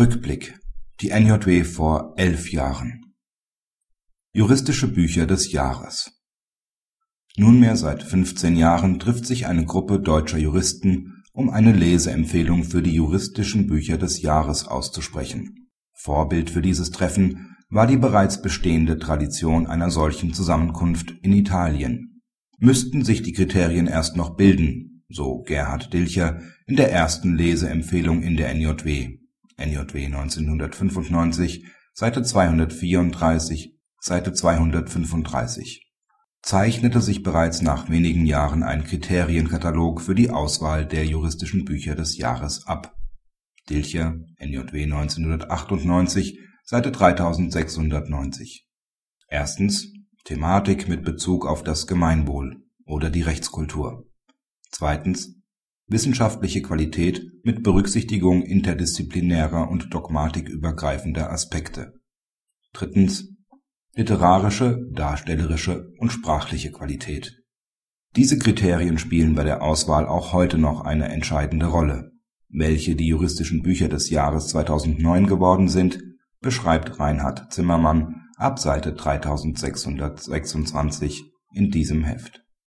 Rückblick Die NJW vor elf Jahren Juristische Bücher des Jahres Nunmehr seit 15 Jahren trifft sich eine Gruppe deutscher Juristen, um eine Leseempfehlung für die juristischen Bücher des Jahres auszusprechen. Vorbild für dieses Treffen war die bereits bestehende Tradition einer solchen Zusammenkunft in Italien. Müssten sich die Kriterien erst noch bilden, so Gerhard Dilcher in der ersten Leseempfehlung in der NJW NJW 1995, Seite 234, Seite 235), zeichnete sich bereits nach wenigen Jahren ein Kriterienkatalog für die Auswahl der juristischen Bücher des Jahres ab. (Dilcher, NJW 1998, Seite 3690). Erstens Thematik mit Bezug auf das Gemeinwohl oder die Rechtskultur. Zweitens wissenschaftliche Qualität mit Berücksichtigung interdisziplinärer und dogmatikübergreifender Aspekte. drittens literarische, darstellerische und sprachliche Qualität. Diese Kriterien spielen bei der Auswahl auch heute noch eine entscheidende Rolle. Welche die juristischen Bücher des Jahres 2009 geworden sind, beschreibt Reinhard Zimmermann ab Seite 3626 in diesem Heft